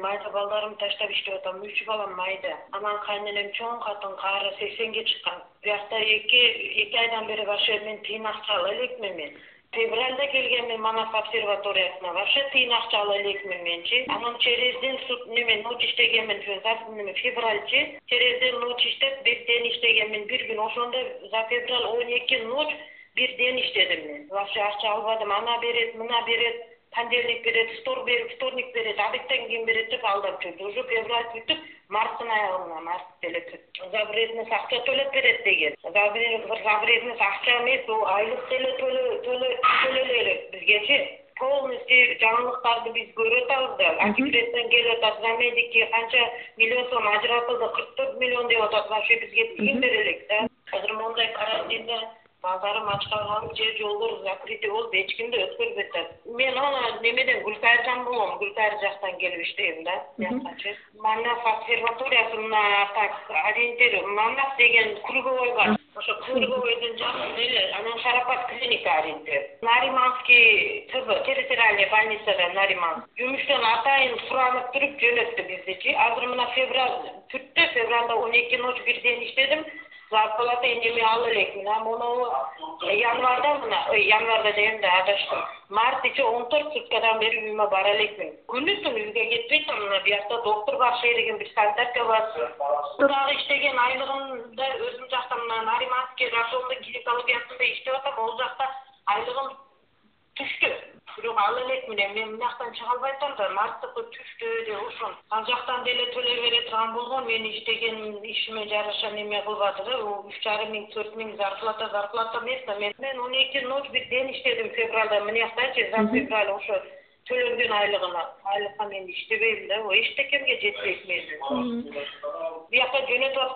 майда балдарымды таштап иштеп атам. Үч балам майда. Анан кайненем чоң катын каары сексенге чыккан. Биякта эки эки айдан бери вообще мен тыйын акча ала элекмин мен. Февралда келгенмин манас обсерваториясына вообще тыйын акча ала элекмин менчи анан через день суд неме ночь иштегенмин февральчы через день ночь иштеп бир день иштегенмин бир күн. Ошондо за февраль он эки ночь бир день иштедим мен. Вообще акча албадым. Ана берет мына берет понедельник берет вторник берет абиттен кийин берет деп алдап жүрдү уже февраль бүтүп марттын аягына март деле за вредность акча төлөп берет деген. За вредность акча эмес бул айлык деле төлөлө элек бизгечи. Полностью жаңылыктарды биз көрүп атабыз да антикредден келип атат за медики канча миллион сом ажыратылды кырк төрт миллион деп атат вообще бизге тыйын бере элек да. Азыр моундай карантинде базарым ачка калып жер жолдор закрытый болуп эч кимди өткөрбөй атат мен немеден гүлкайыржан болом гүлкайыр жактан келип иштейм да биякачы манас обсерваториясы мына так ориентир манас деген круговой бар. Ошо круговойдун жанында эле анан шарапат клиника ориентир. Нариманский тб территориальный больницада нариман жумуштан атайын суранып туруп жөнөттү биздичи. Азыр мына февраль бүттү февралда он эки ночь бир день иштедим зарплата эми ала элекмин а монобу январда мына январда дегем да адаштым. Март ичи он төрт суткадан бери үйүмө бара элекмин күнү түн үйгө кетпей атам мына биякта доктур бар шеригим бир санитарка бар. Дагы иштеген айлыгымда өзүм жакта мына нариманский райондун гинекологиясында иштеп атам ал жакта айлыгым түштү бирок ала элекмин эми мен мынаяктан чыга албай атам да марттыкы түштү деп ошон ал жактан деле төлөй бере турган болгон мен иштеген ишиме жараша неме кылбады да үч жарым миң төрт миң зарплата зарплата эмес да мен мен он эки ночь бир день иштедим февралда. Мынияктачы за февраль ошо төлөнгөн айлыгына. Айлыкка мен иштебейм да. Эчтекемге жетпейт менин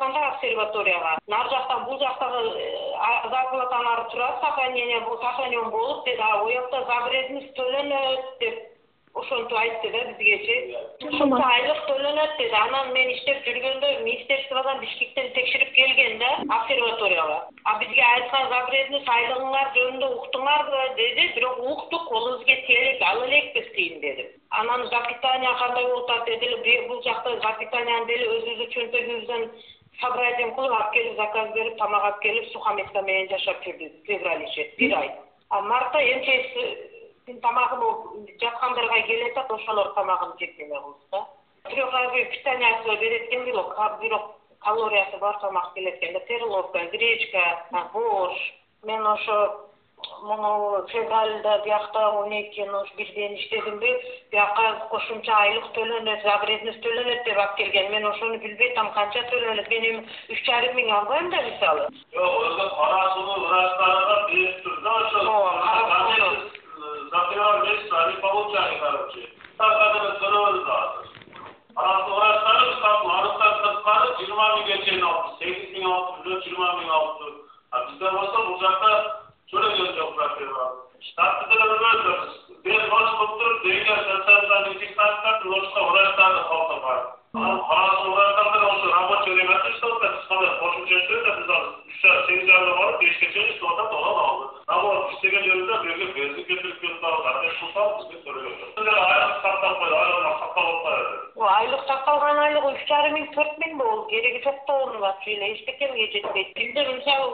атканда обсерваторияга. Нары жактан бул жактагы э, зарплаталары турат сохранение сохранен болуп деди а уякта за вредность төлөнөт деп ошентип айтты да бизгечи. Ушунча айлык төлөнөт деди анан мен иштеп жүргөндө министерстводон бишкектен текшерип келген да обсерваторияга. А бизге айткан за вредность айлыгыңар жөнүндө уктуңарбы деди бирок уктук колубузга тие элек ала элекпиз тыйын дедим анан за питание кандай болуп атат? дедиле бул жакта за деле өзүбүздүн чөнтөгүбүздөн сообразием кылып алып келип заказ берип тамак алып келип сухомеска менен жашап жүрдүк февраль ичи бир ай. А мартта мчс тамагын жаткандарга келип атат ошолор тамагын жеп неме кылды да бирок питаниясы берет экен бирок бирок калориясы бар тамак келет экен да перловка гречка борщ мен ошо муну февралда биякта он эки ночь бир день иштедимби бияка кошумча айлык төлөнөт за вредность төлөнөт деп алып келген. Мен ошону билбей атам канча төлөнөт? Мен эми үч жарым миң албайм да мисалы. Жок өзү врачтарга берип тур да ошо закрывали месяц, они получали, короче. Так как это көрөбүз азыр. Арасы врачтары мисалы арыктан сырткары жыйырма миңге чейин алып, сегиз миң алып жүр, жыйырма миң алып тур. А бизде болсо бул жакта төлөгөн жок үч жарым миң төрт миң болду кереги жок да онун вообще эле эчтекемге жетпейт. Бизде мисалы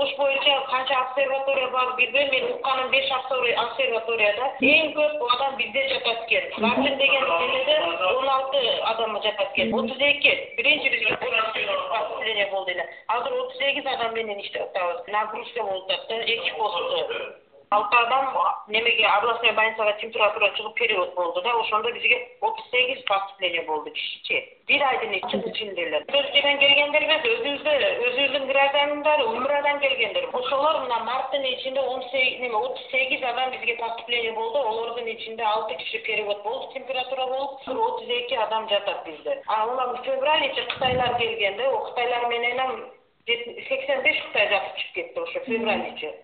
ош боюнча канча обсерватория бар билбейм мен укканым беш обсерваторияда эң көп адам бизде жатат экен. Равлин деген деледе он алты адам жатат экен. Отуз эки. Биринчи бизге поступление болду эле. Азыр отуз сегиз адам менен иштеп атабыз. Нагрузка болуп атат да эки посту алты адам немеге областной больницага температура чыгып перевод болду да ошондо бизге отуз сегиз поступление болду кишичи. Бир айдын ичинде эле түркиядан келгендер эмес өзүбүздө өзүбүздүн граждандары умрадан келгендер. Ошолор мына марттын ичинде он неме отуз сегиз адам бизге поступление болду. Олордун ичинде алты киши перевод болуп температура болуп отуз эки адам жатат бизде. А мына февраль ичи кытайлар келген да кытайлар мененам сексен беш кытай жатып чыгып кетти ошо февраль ичи